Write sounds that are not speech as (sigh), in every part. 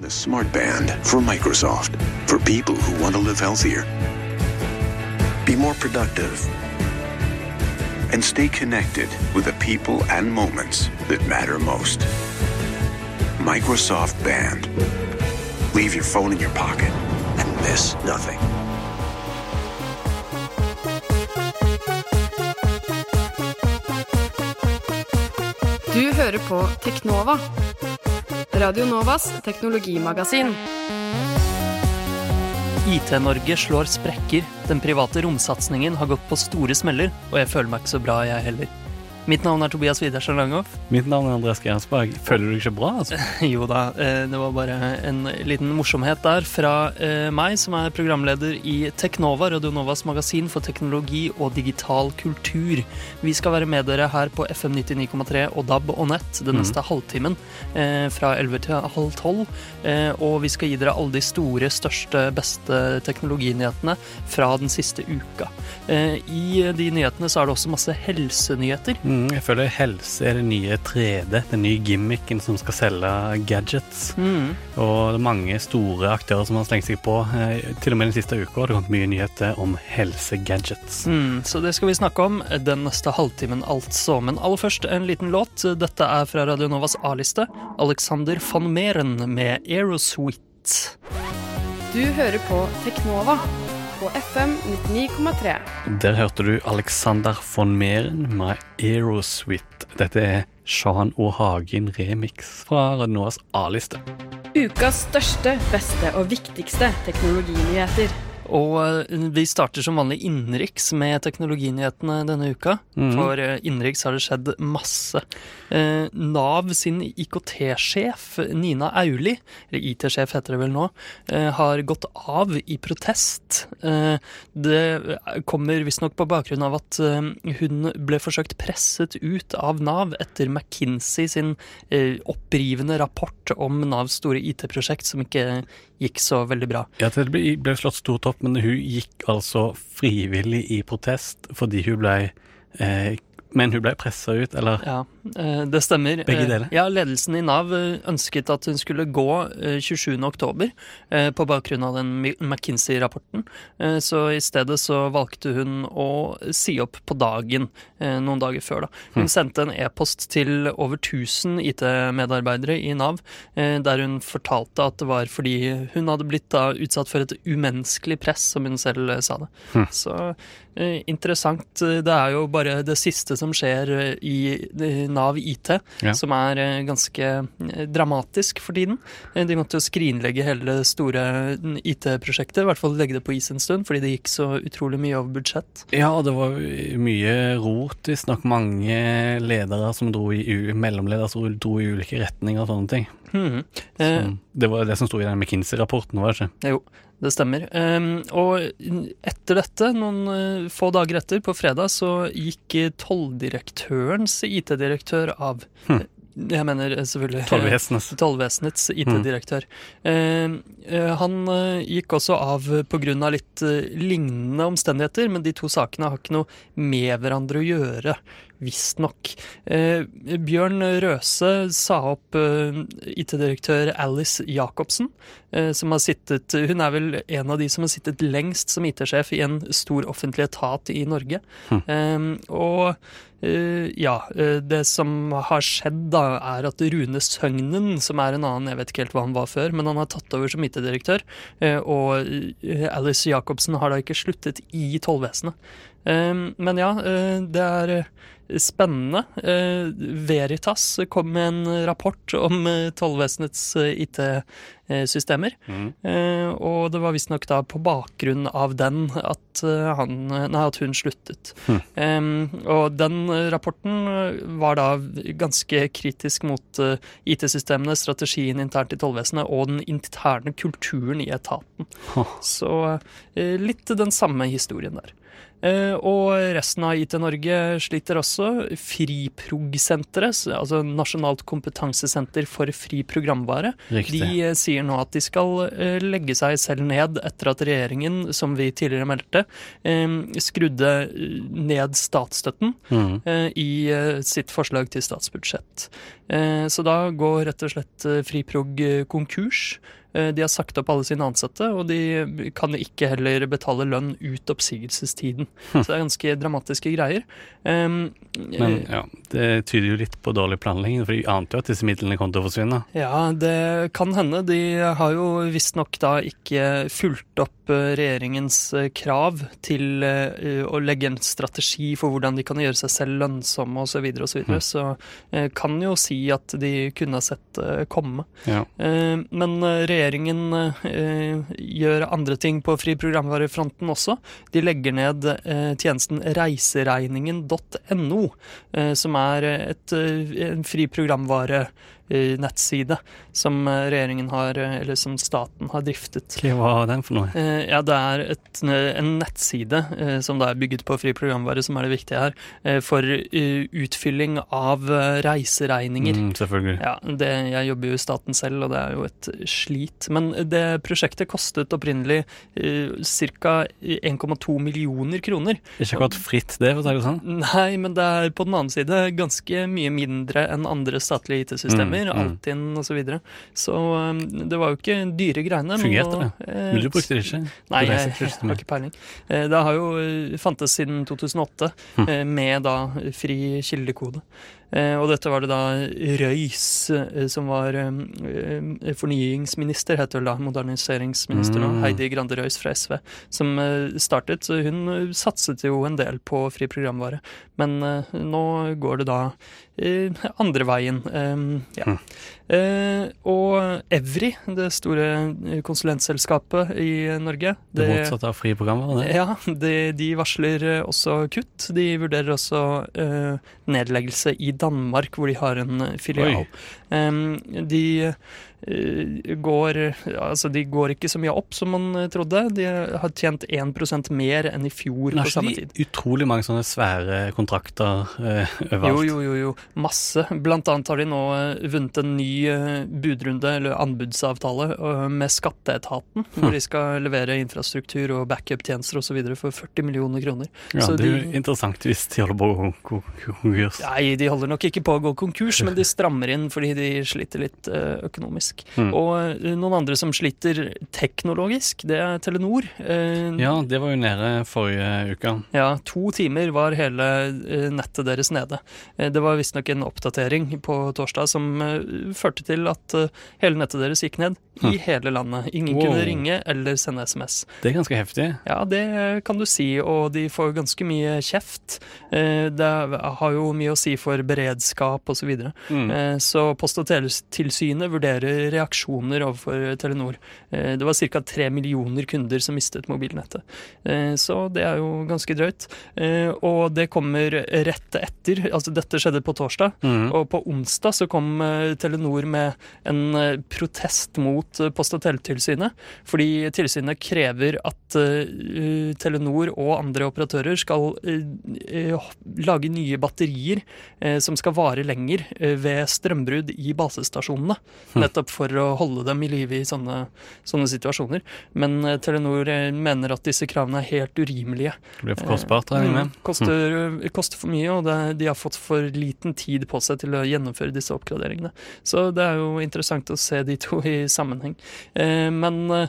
The Smart Band for Microsoft. For people who want to live healthier, be more productive, and stay connected with the people and moments that matter most. Microsoft Band. Leave your phone in your pocket and miss nothing. Du hører på Teknova. Radio Novas teknologimagasin. IT-Norge slår sprekker. Den private romsatsingen har gått på store smeller, og jeg føler meg ikke så bra, jeg heller. Mitt navn er Tobias Widersen Langhoff. Mitt navn er Andreas Gersberg. Føler du deg ikke bra? altså? (laughs) Jo da, eh, det var bare en liten morsomhet der fra eh, meg, som er programleder i Teknova, Radio Novas magasin for teknologi og digital kultur. Vi skal være med dere her på FM 99,3 og DAB og nett den neste halvtimen eh, fra 11 til halv 12. Eh, og vi skal gi dere alle de store, største, beste teknologinyhetene fra den siste uka. I de nyhetene så er det også masse helsenyheter. Mm, jeg føler helse er det nye 3D, den nye gimmicken som skal selge gadgets. Mm. Og det er mange store aktører som har slengt seg på. Eh, Til og med den siste uka har det kommet mye nyheter om helsegadgets. Mm, så det skal vi snakke om den neste halvtimen, altså. Men aller først en liten låt. Dette er fra Radio Novas A-liste. Alexander van Meren med Aerosuite. Du hører på Teknova på FM 99,3. Der hørte du Alexander von Meren med Aerosuite. Dette er Sean O. Hagen remix fra Radionovas A-liste. Ukas største, beste og viktigste teknologinyheter. Og eh, vi starter som vanlig innenriks med teknologinyhetene denne uka. Mm. For eh, innenriks har det skjedd masse. Eh, Nav sin IKT-sjef, Nina Auli, eller IT-sjef heter det vel nå, eh, har gått av i protest. Eh, det kommer visstnok på bakgrunn av at hun ble forsøkt presset ut av Nav etter McKinsey sin opprivende rapport om Navs store IT-prosjekt som ikke gikk så veldig bra. Ja, det ble slått stort opp, men hun gikk altså frivillig i protest fordi hun ble eh, Men hun ble pressa ut, eller? Ja, eh, det stemmer. Begge Eh, deler. Ja, Ledelsen i Nav eh, ønsket at hun skulle gå eh, 27. oktober eh, på bakgrunn av den McKinsey-rapporten. Så i stedet så valgte hun å si opp på dagen noen dager før. da. Hm. Hun sendte en e-post til over 1000 IT-medarbeidere i Nav, der hun fortalte at det var fordi hun hadde blitt da utsatt for et umenneskelig press, som hun selv sa det. Hm. Så interessant. Det er jo bare det siste som skjer eh, i eh, Nav IT, Ja. som er eh, ganske eh, dramatisk for tiden. Eh, De måtte jo skrinlegge hele det store mm, IT-prosjektet, i hvert fall legge det på is en stund, fordi det gikk så utrolig mye over budsjett. Ja, og det var mye rot. Visstnok mange ledere som dro i mellomledere som dro i ulike retninger og sånne ting. Mhm. Eh, Så det var det som sto i den McKinsey-rapporten, var det ikke? Jo, det stemmer. Ehm, og etter dette, noen eh, få dager etter, på fredag, så gikk eh, tolldirektørens IT-direktør av. Hm. Jeg mener eh, selvfølgelig Tollvesenets. Tollvesenets IT-direktør. Eh, eh, han eh, gikk også av pga. litt eh, lignende omstendigheter, men de to sakene har ikke noe med hverandre å gjøre, visstnok. Eh, Bjørn Røse sa opp eh, IT-direktør Alice Jacobsen, eh, som har sittet Hun er vel en av de som har sittet lengst som IT-sjef i en stor offentlig etat i Norge. Eh, og Eh, ja, eh, det som har skjedd da, er at Rune Søgnen, som er en annen, jeg vet ikke helt hva han var før, men han har tatt over som IT-direktør, eh, og Alice Jacobsen har da ikke sluttet i tollvesenet. Eh, men ja, eh, det er eh, spennende. Eh, Veritas kom med en rapport om tollvesenets IT-systemer. Mm. Og det var visstnok da på bakgrunn av den at, han, nei, at hun sluttet. Mm. Og den rapporten var da ganske kritisk mot IT-systemene, strategien internt i tollvesenet og den interne kulturen i etaten. Oh. Så litt den samme historien der. Eh, og resten av IT Norge sliter også. FriProg-senteret, altså Nasjonalt kompetansesenter for fri programvare, Riktig. de eh, sier nå at de skal eh, legge seg selv ned etter at regjeringen, som vi tidligere meldte, skrudde ned statsstøtten Mm. i sitt forslag til statsbudsjett. Så da går rett og slett FriProg konkurs. De har sagt opp alle sine ansatte, og de kan ikke heller betale lønn ut oppsigelsestiden. (laughs) Så det er ganske dramatiske greier. Um, Men ja, det tyder jo litt på dårlig planlegging, for de ante jo at disse midlene kom til å forsvinne. Ja, det kan hende. De har jo visstnok da ikke fulgt opp eh, regjeringens eh, krav til eh, å legge en strategi for hvordan de kan gjøre seg selv lønnsomme osv. Så, videre, og så, videre. så eh, kan jo si at de kunne ha sett komme. Ja. Men regjeringen gjør andre ting på fri programvarefronten også. De legger ned tjenesten reiseregningen.no, som er et, en fri programvare-nettside som regjeringen har, eller som staten har driftet. Hva er den for noe? Eh, Ja, det er et, en nettside eh, som da er bygget på fri programvare, som er det viktige her, eh, for utfylling av reiseregninger. Mm, selvfølgelig. Ja, det, jeg jobber jo i staten selv, og det er jo et slit. Men det prosjektet kostet opprinnelig ca. 1,2 millioner kroner. Ikke akkurat fritt, det, for å si det sånn. Nei, men det er på den annen side ganske mye mindre enn andre statlige IT-systemer. Mm, mm. Altinn osv. Så, videre. så um, det var jo ikke dyre greiene. Fungerte det? eh, Men du brukte det ikke? Nei, jeg, jeg, jeg har ikke peiling. Eh, Det har jo eh, fantes siden 2008, mm. eh, med da fri kildekode. Eh, Og dette var det da Røys, eh, som var eh, fornyingsminister, heter hun da, moderniseringsminister nå, Mm. Heidi Grande Røys fra SV, som startet. Så hun satset jo en del på fri programvare. Men nå går det da andre veien. Ja. Hm. Eh, Og Evry, det store konsulentselskapet i Norge Det motsatte av fri programvare, det. ja, de, de varsler eh, også kutt. De vurderer også eh, nedleggelse i Danmark, hvor de har en filial. De går Altså, de går ikke så mye opp som man eh, trodde. De har tjent 1% mer enn i fjor på samme ikke tid. de utrolig mange sånne svære kontrakter eh, Jo, overalt? jo, jo, jo. Masse. Blant annet har de nå eh, vunnet en ny eh, budrunde, eller anbudsavtale, eh, med Skatteetaten, hvor de skal levere infrastruktur og backup-tjenester osv. for 40 millioner kroner. Ja, Så det er jo de- interessant hvis de holder på å gå konkurs. Nei, de holder nok ikke på å gå konkurs, (laughs) men de strammer inn fordi de sliter litt eh, økonomisk. Mm. Og eh, noen andre som sliter teknologisk, det er Telenor. Eh, Ja, det var jo nede forrige uke. Ja, to timer var hele eh, nettet deres nede. Det var visstnok en oppdatering på torsdag som førte til at hele nettet deres gikk ned i hele landet. Ingen Wow. kunne ringe eller sende SMS. Det er ganske heftig. Ja, det kan du si, og de får ganske mye kjeft. Det har jo mye å si for beredskap osv. Så, videre. Mm. Så Post- og teletilsynet vurderer reaksjoner overfor Telenor. Eh, Det var ca. tre millioner kunder som mistet mobilnettet. Eh, Så det er jo ganske drøyt. Eh, Og det kommer rett etter. Altså dette skjedde på torsdag. Mm. Og på onsdag så kom Telenor med en protest mot Post- og teletilsynet. Fordi tilsynet krever at Telenor og andre operatører skal lage nye batterier som skal vare lenger ved strømbrudd i basestasjonene. Nettopp for å holde dem i live i sånne, sånne situasjoner. Men eh, Telenor eh, mener at disse kravene er helt urimelige. Det blir for kostbart, regner jeg Mm, med. koster, koster for mye, og det, de har fått for liten tid på seg til å gjennomføre disse oppgraderingene. Så det er jo interessant å se de to i sammenheng. Eh, men eh,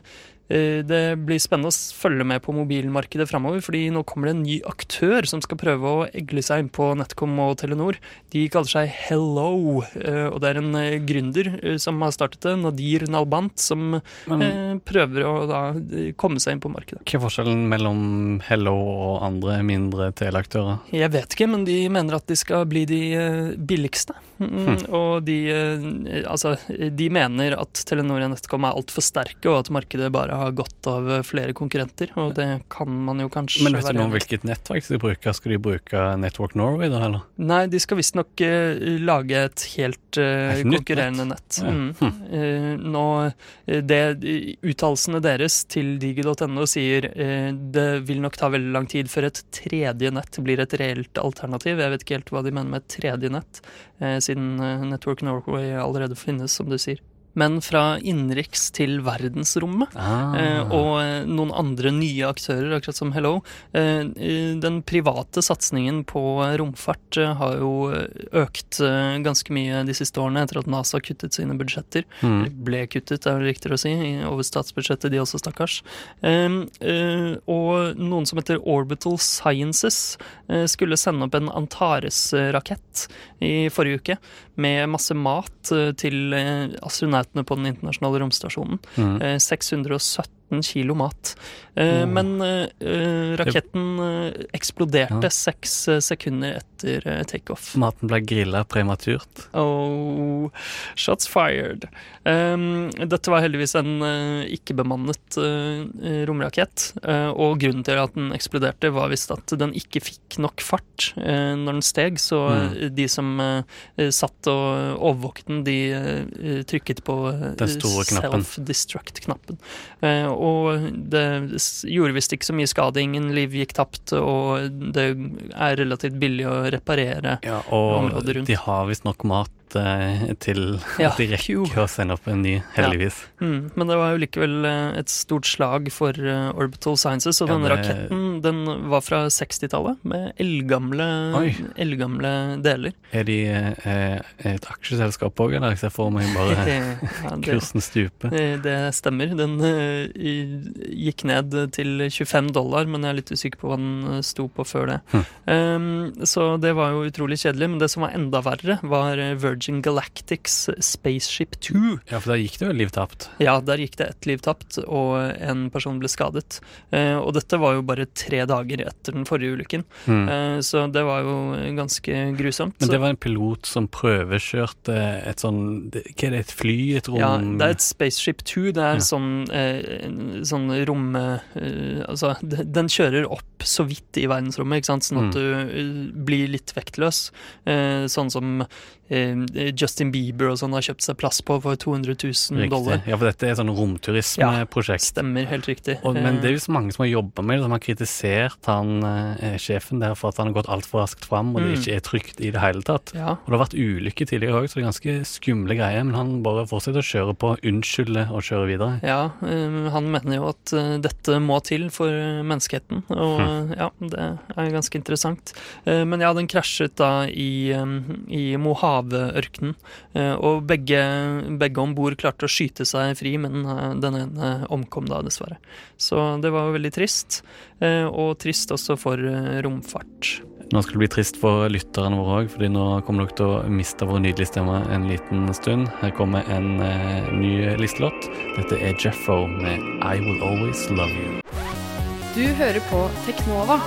det blir spennende å følge med på mobilmarkedet framover, fordi nå kommer det en ny aktør som skal prøve å egle seg inn på NetCom og Telenor. De kaller seg Hello, eh, og det er en eh, gründer eh, som har startet det, Nadir Nalbant, som Men eh, prøver å da eh, komme seg inn på markedet. hva er forskjellen mellom Hello og andre mindre teleaktører? Jeg vet ikke, men de mener at de skal bli de eh, billigste. Hmm. Og de, eh, altså, de mener at Telenor og NetCom er altfor sterke, og at markedet bare har godt av flere konkurrenter, og det kan man jo kanskje Men vet du noe om hvilket nettverk de bruker? Skal de bruke Network Norway, da, eller? Nei, de skal visstnok uh, lage et helt uh, konkurrerende nett. Ja. Mm. Det, Uttalelsene deres til digi.no sier uh, det vil nok ta veldig lang tid før et tredje nett blir et reelt alternativ. Jeg vet ikke helt hva de mener med et tredje nett, siden Network Norway allerede finnes, som du sier. Men fra innenriks til verdensrommet. Ah. Eh, og eh, noen andre nye aktører, akkurat som Hello. Eh, den private satsingen på romfart har jo økt ganske mye de siste årene etter at NASA kuttet sine budsjetter. Mm. Eller ble kuttet, er det riktigere å si, over statsbudsjettet, de også, stakkars. Og noen som heter Orbital Sciences Eh, skulle sende opp en Antares-rakett i forrige uke med masse mat eh, til eh, astronautene på den internasjonale romstasjonen. Mm. 617 15 kilo mat. Mm. Men uh, raketten eksploderte seks ja. sekunder etter takeoff. Maten ble grilla prematurt. Oh, shots fired. Um, dette var heldigvis en uh, ikke-bemannet uh, romrakett. og grunnen til at den eksploderte, var visst at den ikke fikk nok fart når den steg. Så mm. de som satt og overvåket den, de trykket på self-destruct-knappen. Uh, og det gjorde visst ikke så mye skade, ingen liv gikk tapt, og det er relativt billig å reparere. Ja, og Området rundt. de har visst nok mat eh, til Ja, at de rekker å sende opp en ny, heldigvis. Mm, men det var jo likevel eh, et stort slag for eh, Orbital Sciences, og Ja, den det- raketten den var fra 60-tallet, med eldgamle, eldgamle deler. Er de eh, et aksjeselskap òg, eller? Jeg får meg bare (laughs) ja, det, kursen stupe. det stemmer. Den eh, gikk ned til 25 dollar, men jeg er litt usikker på hva den sto på før det. Hm. Um, så det var jo utrolig kjedelig, men det som var enda verre, var eh, Virgin Galactics Spaceship 2. Ja, for der gikk det jo liv tapt. Ja, der gikk det ett liv tapt, og en person ble skadet. Eh, og dette var jo bare tre dager etter den forrige ulykken, Mm. eh, så det var jo ganske grusomt. Men det var en pilot som prøvekjørte et sånn Hva er det, et fly? Et rom? ja, det er et Spaceship 2. Det er Ja. sånn, eh, sånn rom Altså, den kjører opp så vidt i verdensrommet, ikke sant? sånn at Mm. du blir litt vektløs. Eh, sånn som Justin Bieber og sånn har kjøpt seg plass på for 200 000 dollar. Ja, for dette er et sånn romturismeprosjekt. Stemmer, helt riktig. Og, men det er Eh, jo så mange som har jobba med det, som har kritisert han eh, sjefen der for at han har gått altfor raskt fram, og det Mm. ikke er trygt i det hele tatt. ja, Og det har vært ulykker tidligere òg, så det er ganske skumle greier. Men han bare fortsetter å kjøre på, unnskylde og kjøre videre. Ja, eh, han mener jo at eh, dette må til for eh, menneskeheten, og Hm. eh, ja, det er ganske interessant. Eh, Men ja, den krasjet da i, eh, i Mojave-ørkenen, eh, og begge, begge om bord klarte å skyte seg fri, men eh, den ene omkom da, dessverre. Så det var veldig trist, eh, og trist også for romfart. Nå skal det bli trist for lytterne våre òg, fordi nå kommer dere til å miste vår nydelige stemme en liten stund. Her kommer en eh, ny listelåt. Dette er Jeffro med I Will Always Love You. Du hører på Teknova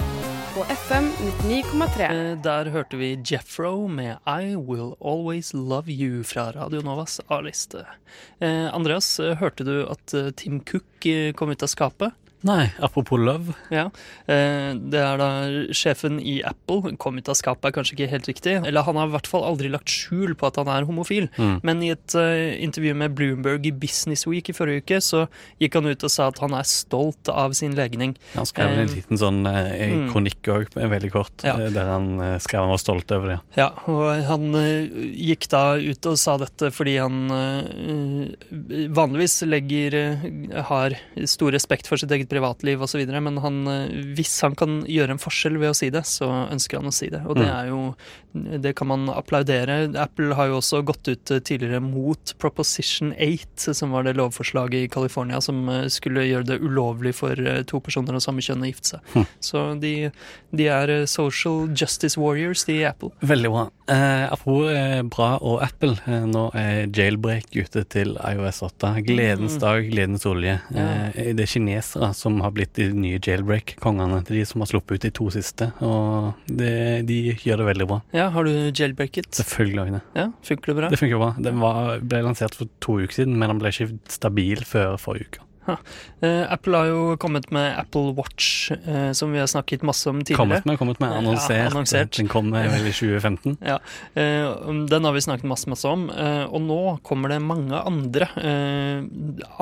på FM 99,3. Eh, Der hørte vi Jeffro med I Will Always Love You fra Radio Novas A-liste. Eh, Andreas, eh, hørte du at Tim Cook kom ut av skapet? Nei, apropos love. Ja. Eh, Det er da sjefen i Apple. Kom ut av skapet er kanskje ikke helt riktig. Eller han har i hvert fall aldri lagt skjul på at han er homofil. Mm. Men i et eh, intervju med Bloomberg i Business Week i forrige uke, så gikk han ut og sa at han er stolt av sin legning. Han skrev en Eh, liten sånn mm. kronikk òg, veldig kort, Ja. der han skrev han var stolt over det. Ja, og han gikk da ut og sa dette fordi han vanligvis legger har stor respekt for sitt eget privatliv osv., men han, eh, hvis han kan gjøre en forskjell ved å si det, så ønsker han å si det. Og det Mm. er jo Det kan man applaudere. Apple har jo også gått ut eh, tidligere mot Proposition 8, som var det lovforslaget i California som eh, skulle gjøre det ulovlig for to personer av samme kjønn å gifte seg. Hm. Så de, de er social justice warriors, de i Apple. Veldig bra. Eh, apropos bra og Apple. Nå er jailbreak ute til iOS 8. Gledens Mm. dag, gledens olje. Eh, det er kinesere som har blitt de nye jailbreak-kongene. De som har sluppet ut de to siste, og det, de gjør det veldig bra. Ja, har du jailbreaket? Selvfølgelig har jeg det. Ja, funker det bra? Det funker bra. Den var, ble lansert for to uker siden, men den ble ikke stabil før forrige uke. Eh, Apple har jo kommet med Apple Watch, eh, som vi har snakket masse om tidligere. Kommet med, kommet med, Ja, annonsert. annonsert. Den kom vel i 2015. Ja, eh, Den har vi snakket masse, masse om. eh, og nå kommer det mange andre eh,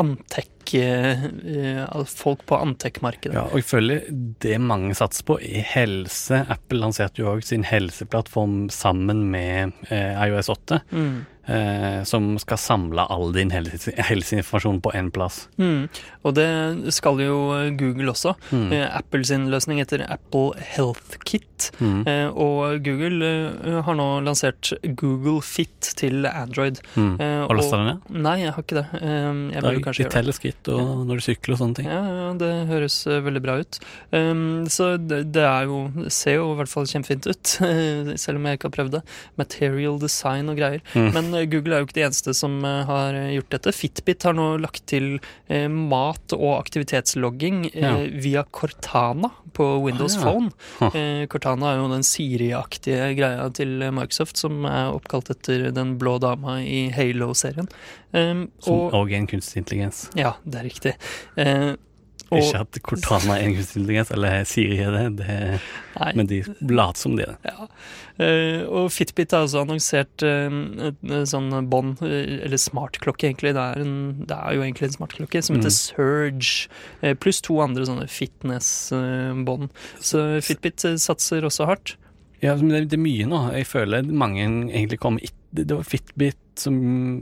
Antec eh, eh, Folk på Antec-markedet. Ja, og jeg føler det mange satser på, er helse. Apple lanserte jo òg sin helseplattform sammen med eh, iOS 8, Mm. Eh, som skal samle all din helse, helseinformasjon på én plass. Mm. Og det skal jo Google også. Mm. Eh, Apple sin løsning heter Apple Health Kit. Mm. Eh, og Google eh, har nå lansert Google Fit til Android. Mm. Eh, Har du lasta den ned? Nei, jeg har ikke det. Det. teller skritt og når du sykler og sånne ting. Ja, ja, det høres veldig bra ut. Um, så det, det er jo det ser jo i hvert fall kjempefint ut, (laughs) selv om jeg ikke har prøvd det. Material design og greier. Mm. Men Google er jo ikke de eneste som eh, har eh, gjort dette. Fitbit har nå lagt til eh, mat- og aktivitetslogging Ja. via Cortana på Windows Ah, ja. Phone. Huh. Cortana er jo den Siri-aktige greia til Microsoft, som er oppkalt etter den blå dama i Halo-serien. Um, Som og er en kunstig intelligens. Ja, det er riktig. Og- Ikke at Cortana er en kunstig intelligens, eller Siri er det, det Nei. men de later som de er det. Ja. Eh, og Fitbit har også annonsert uh, sånn bånd, eller smartklokke egentlig, det er, en, det er jo egentlig en smartklokke, som heter Mm. Surge, pluss to andre sånne fitness-bånd. Så Fitbit satser også hardt. Ja, men det, er mye nå. Jeg føler mange egentlig kommer etter det var Fitbit som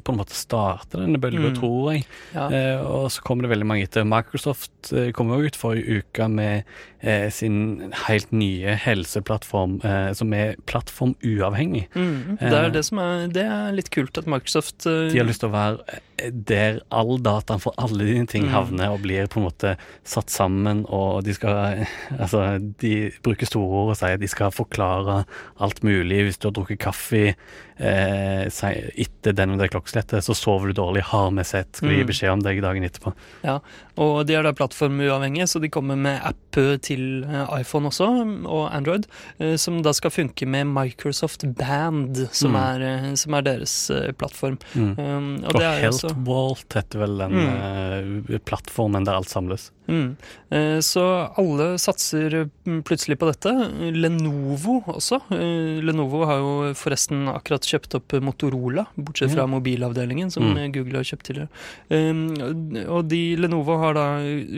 på en måte starter denne bølgen, Mm. tror jeg. Ja. Eh, og så kommer det veldig mange etter. Microsoft eh, kom jo ut forrige uke med eh, sin helt nye helseplattform, eh, som er plattformuavhengig. Mm, det er det som er Det er litt kult at Microsoft eh, De har lyst til å være eh, der all dataen for alle dine ting Mm. havner og blir på en måte satt sammen, og de skal (laughs) Altså, de bruker store ord og sier at de skal forklare alt mulig. Hvis du har drukket kaffe eh, si- etter den og det klokkeslettet, så sover du dårlig, har vi sett, skal vi gi Mm. beskjed om deg dagen etterpå. Ja, Og de er da plattformuavhengige, så de kommer med app til eh, iPhone også, og Android, eh, som da skal funke med Microsoft Band, som, Mm. er, eh, som er deres eh, plattform. Mm. Um, og Og det er helt Health heter vel den mm. plattformen der alt samles. mm. Eh, Så alle satser mm, plutselig på dette. Lenovo også. Eh, Lenovo har jo forresten akkurat kjøpt opp Motorola, bortsett fra mobilavdelingen, som Mm. Google har kjøpt tidligere. Um, Og de Lenovo har da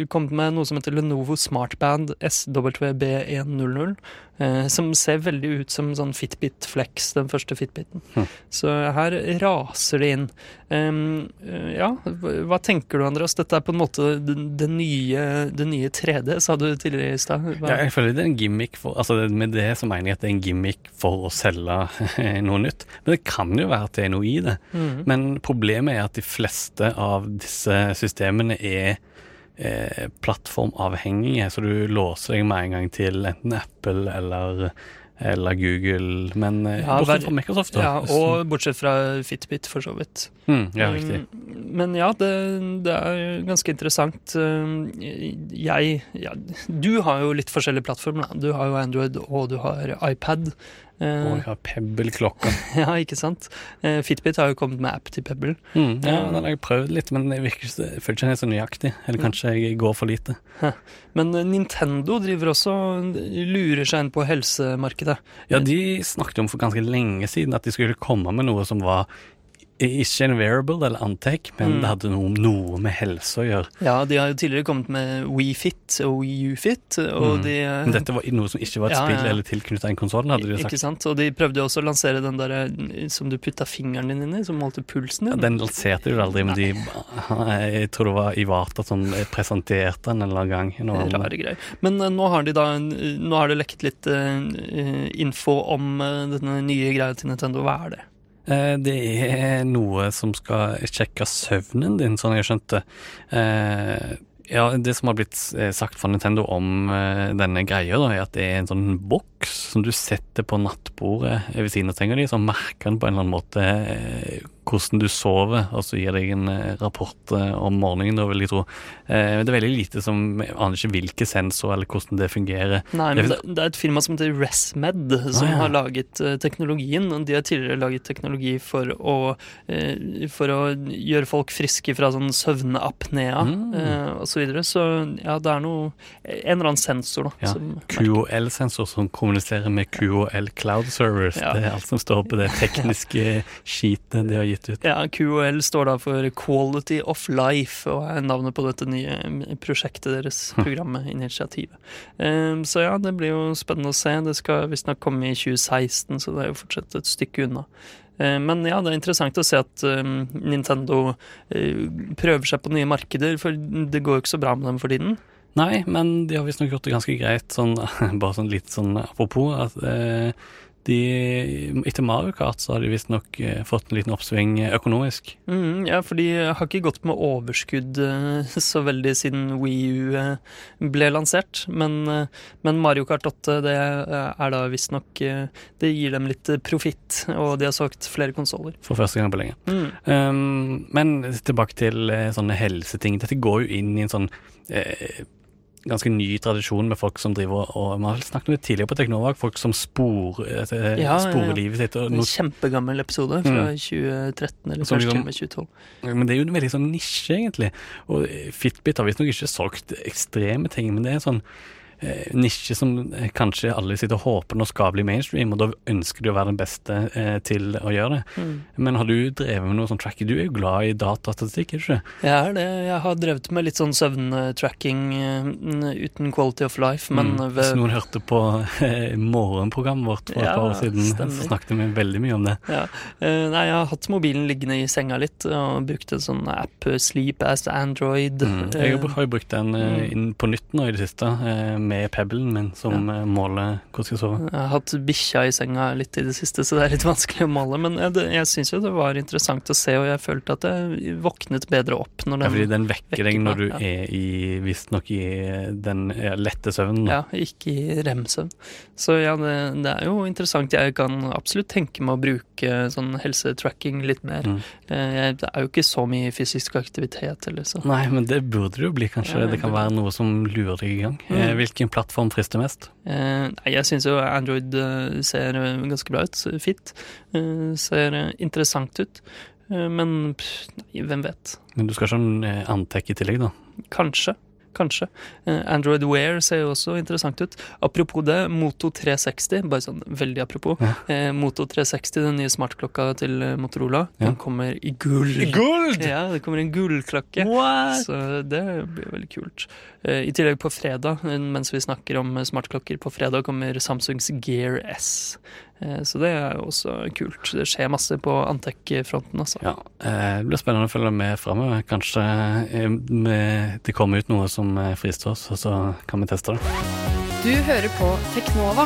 kommet med noe som heter Lenovo Smartband SWB100. Eh, Som ser veldig ut som sånn Fitbit Flex, den første Fitbiten. Mm. Så her raser det inn. Eh, ja, hva tenker du, Andreas? Dette er på en måte det, nye, det nye 3D, sa du tidligere i stad. Ja, jeg føler det er en gimmick for Altså Med det så mener jeg at det er en gimmick for å selge (laughs) noe nytt. Men det kan jo være at det er noe i det. Mm. Men problemet er at de fleste av disse systemene er eh, plattformavhengige, så du låser deg med en gang til enten Apple eller, eller Google. Men eh, Ja, bortsett fra Microsoft, da. Ja, og bortsett fra Fitbit, for så vidt. mm, ja, riktig. Um, Men ja, det, det er ganske interessant. Um, Jeg ja, Du har jo litt forskjellige plattformer. Da. Du har jo Android, og du har iPad. Eh, Og har Pebble-klokka. (laughs) ja, ikke sant? Uh, Fitbit har jo kommet med app til Pebble. Mm, ja, den har jeg prøvd litt, men jeg, virker, jeg føler ikke den er så nøyaktig. Eller kanskje jeg går for lite. Men Nintendo driver også lurer seg inn på helsemarkedet. Ja, de snakket om for ganske lenge siden at de skulle komme med noe som var ikke en wearable eller antake, men Mm. det hadde noe, noe med helse å gjøre. Ja, de har jo tidligere kommet med WeFit og WeUFit, og Mm. de Men dette var noe som ikke var et Ja, spill eller tilknyttet en konsoll, hadde de jo Ikke sant? Og de prøvde jo også å lansere den der eh, som du putta fingeren din inn i, som målte pulsen din. Ja, den lanserte de aldri, men de (laughs) Jeg tror det var Ivata som presenterte den en eller annen gang. Noe Rare greier. Men uh, nå har de da Nå har det lekket litt uh, info om uh, denne nye greia til Nintendo. Hva er det? Eh, Det er noe som skal sjekke søvnen din, sånn jeg skjønte. Eh, Ja, det som har blitt eh, sagt fra Nintendo om eh, denne greia, da, er at det er en sånn boks som du setter på nattbordet ved siden av senga di, så merker den på en eller annen måte eh, hvordan du sover, og så gir deg en eh, rapport eh, om morgenen, da vil jeg tro. Men det er veldig lite som jeg aner ikke hvilke sensorer eller hvordan det fungerer. Nei, men det, det er et firma som heter ResMed, som Ah, ja. har laget eh, teknologien. og De har tidligere laget teknologi for å, eh, for å gjøre folk friske fra sånn søvnapnea Mm. eh, og så videre. Så ja, det er noe En eller annen sensor, da. Ja, QOL-sensor som kommuniserer med QOL Cloud Servers. Ja. Det er alt som står på det (laughs) tekniske skitet de har gitt ut. Ja, QOL står da for Quality of Life, og er navnet på dette nye prosjektet deres, Hm. programmet, initiativet. Um, så ja, det blir jo spennende å se. Det skal visstnok komme i 2016, så det er jo fortsatt et stykke unna. Eh, Men ja, det er interessant å se at um, Nintendo eh, prøver seg på nye markeder, for det går jo ikke så bra med dem for tiden. Nei, men de har visstnok gjort det ganske greit, sånn, (laughs) bare sånn litt sånn apropos, at eh, de, etter Mario Kart så har de visstnok eh, fått en liten oppsving økonomisk. Mm, ja, for de har ikke gått med overskudd eh, (laughs) så veldig siden Wii U eh, ble lansert. Men, eh, men Mario Kart 8 det eh, er da visstnok eh, Det gir dem litt eh, profitt, og de har solgt flere konsoller. For første gang på lenge. Mm. Um, men tilbake til eh, sånne helseting. Dette går jo inn i en sånn eh, ganske ny tradisjon med folk som driver og Vi har snakket det tidligere på Teknovak, folk som spor, eh, Ja, ja, ja. livet sitt. Og En kjempegammel episode fra Mm. 2013, eller først kanskje til og med 2012. men det er jo en veldig sånn nisje, egentlig. Og eh, Fitbit har visstnok ikke solgt ekstreme ting, men det er sånn eh, nisje som eh, kanskje alle sitter og håper nå skal bli mainstream, og da ønsker de å være den beste eh, til å gjøre det. Mm. Men har du drevet med noe sånn tracking? Du er jo glad i datastatistikk, er du ikke? Jeg er det. Jeg har drevet med litt sånn søvntracking uh, uten quality of life, men Mm. ved Hvis noen hørte på eh, morgenprogrammet vårt for et par år siden, stemmer. så snakket vi veldig mye om det. Ja. Uh, nei, jeg har hatt mobilen liggende i senga litt og brukt en sånn app, Sleep as Android. Mm. Jeg har jo brukt den mm. inn på nytt nå i det siste, eh, med pebbelen min, som ja. måler hvordan jeg skal sove. jeg har hatt bikkja i senga litt i det siste, så det er litt (laughs) vanskelig å måle. Men jeg, det- jeg syns jo det var interessant å se, og jeg følte at jeg våknet bedre opp når den Ja, fordi den vekker vekker deg når du ja. er i visstnok i den lette søvnen. da. Ja, ikke i rem-søvn. Så ja, det, det er jo interessant. Jeg kan absolutt tenke meg å bruke sånn helsetracking litt mer. Mm. Eh, Det er jo ikke så mye fysisk aktivitet Eller så. Nei, men det burde det jo bli, kanskje. Ja, det kan være noe som lurer deg i gang. Mm. Eh, Hvilken plattform frister mest? Eh, jeg syns jo Android eh, ser eh, ganske bra ut. Fit. Eh, ser eh, interessant ut. Eh, men pff, nei, hvem vet. Men du skal ikke ha en eh, Antec i tillegg, da? Kanskje. Kanskje. Eh, Android Wear ser jo også interessant ut. Apropos det, Moto 360, bare sånn veldig apropos. Ja. Eh, Moto 360, den nye smartklokka til eh, Motorola, Ja. den kommer i gull. Gold! Ja, det kommer en gullklokke. What? Så det blir veldig kult. Eh, I tillegg på fredag, mens vi snakker om smartklokker, på fredag kommer Samsungs Gear S. Eh, Så det er jo også kult. Det skjer masse på Antec-fronten, altså. Ja, eh, det blir spennende å følge med framover. Kanskje eh, det kommer ut noe som frister oss, og så kan vi teste det. Du hører på Teknova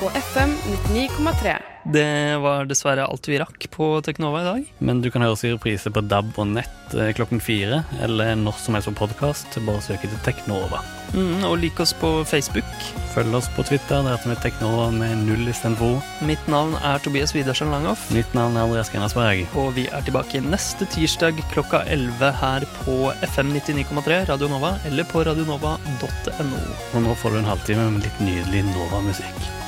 på FM 99,3. Det var dessverre alt vi rakk på Teknova i dag. Men du kan høre oss i reprise på DAB og nett klokken fire, eller når som helst på podkast. Bare søk etter Teknova. Mm, og lik oss på Facebook. Følg oss på Twitter, Det heter vi Teknova med null istedenfor O. Mitt navn er Tobias Widersen Langhoff. Mitt navn er Andreas Grenasberg. Og vi er tilbake neste tirsdag klokka 11 her på FM 99,3 Radio Nova eller på radionova.no. Og nå får du en halvtime med litt nydelig Nova-musikk.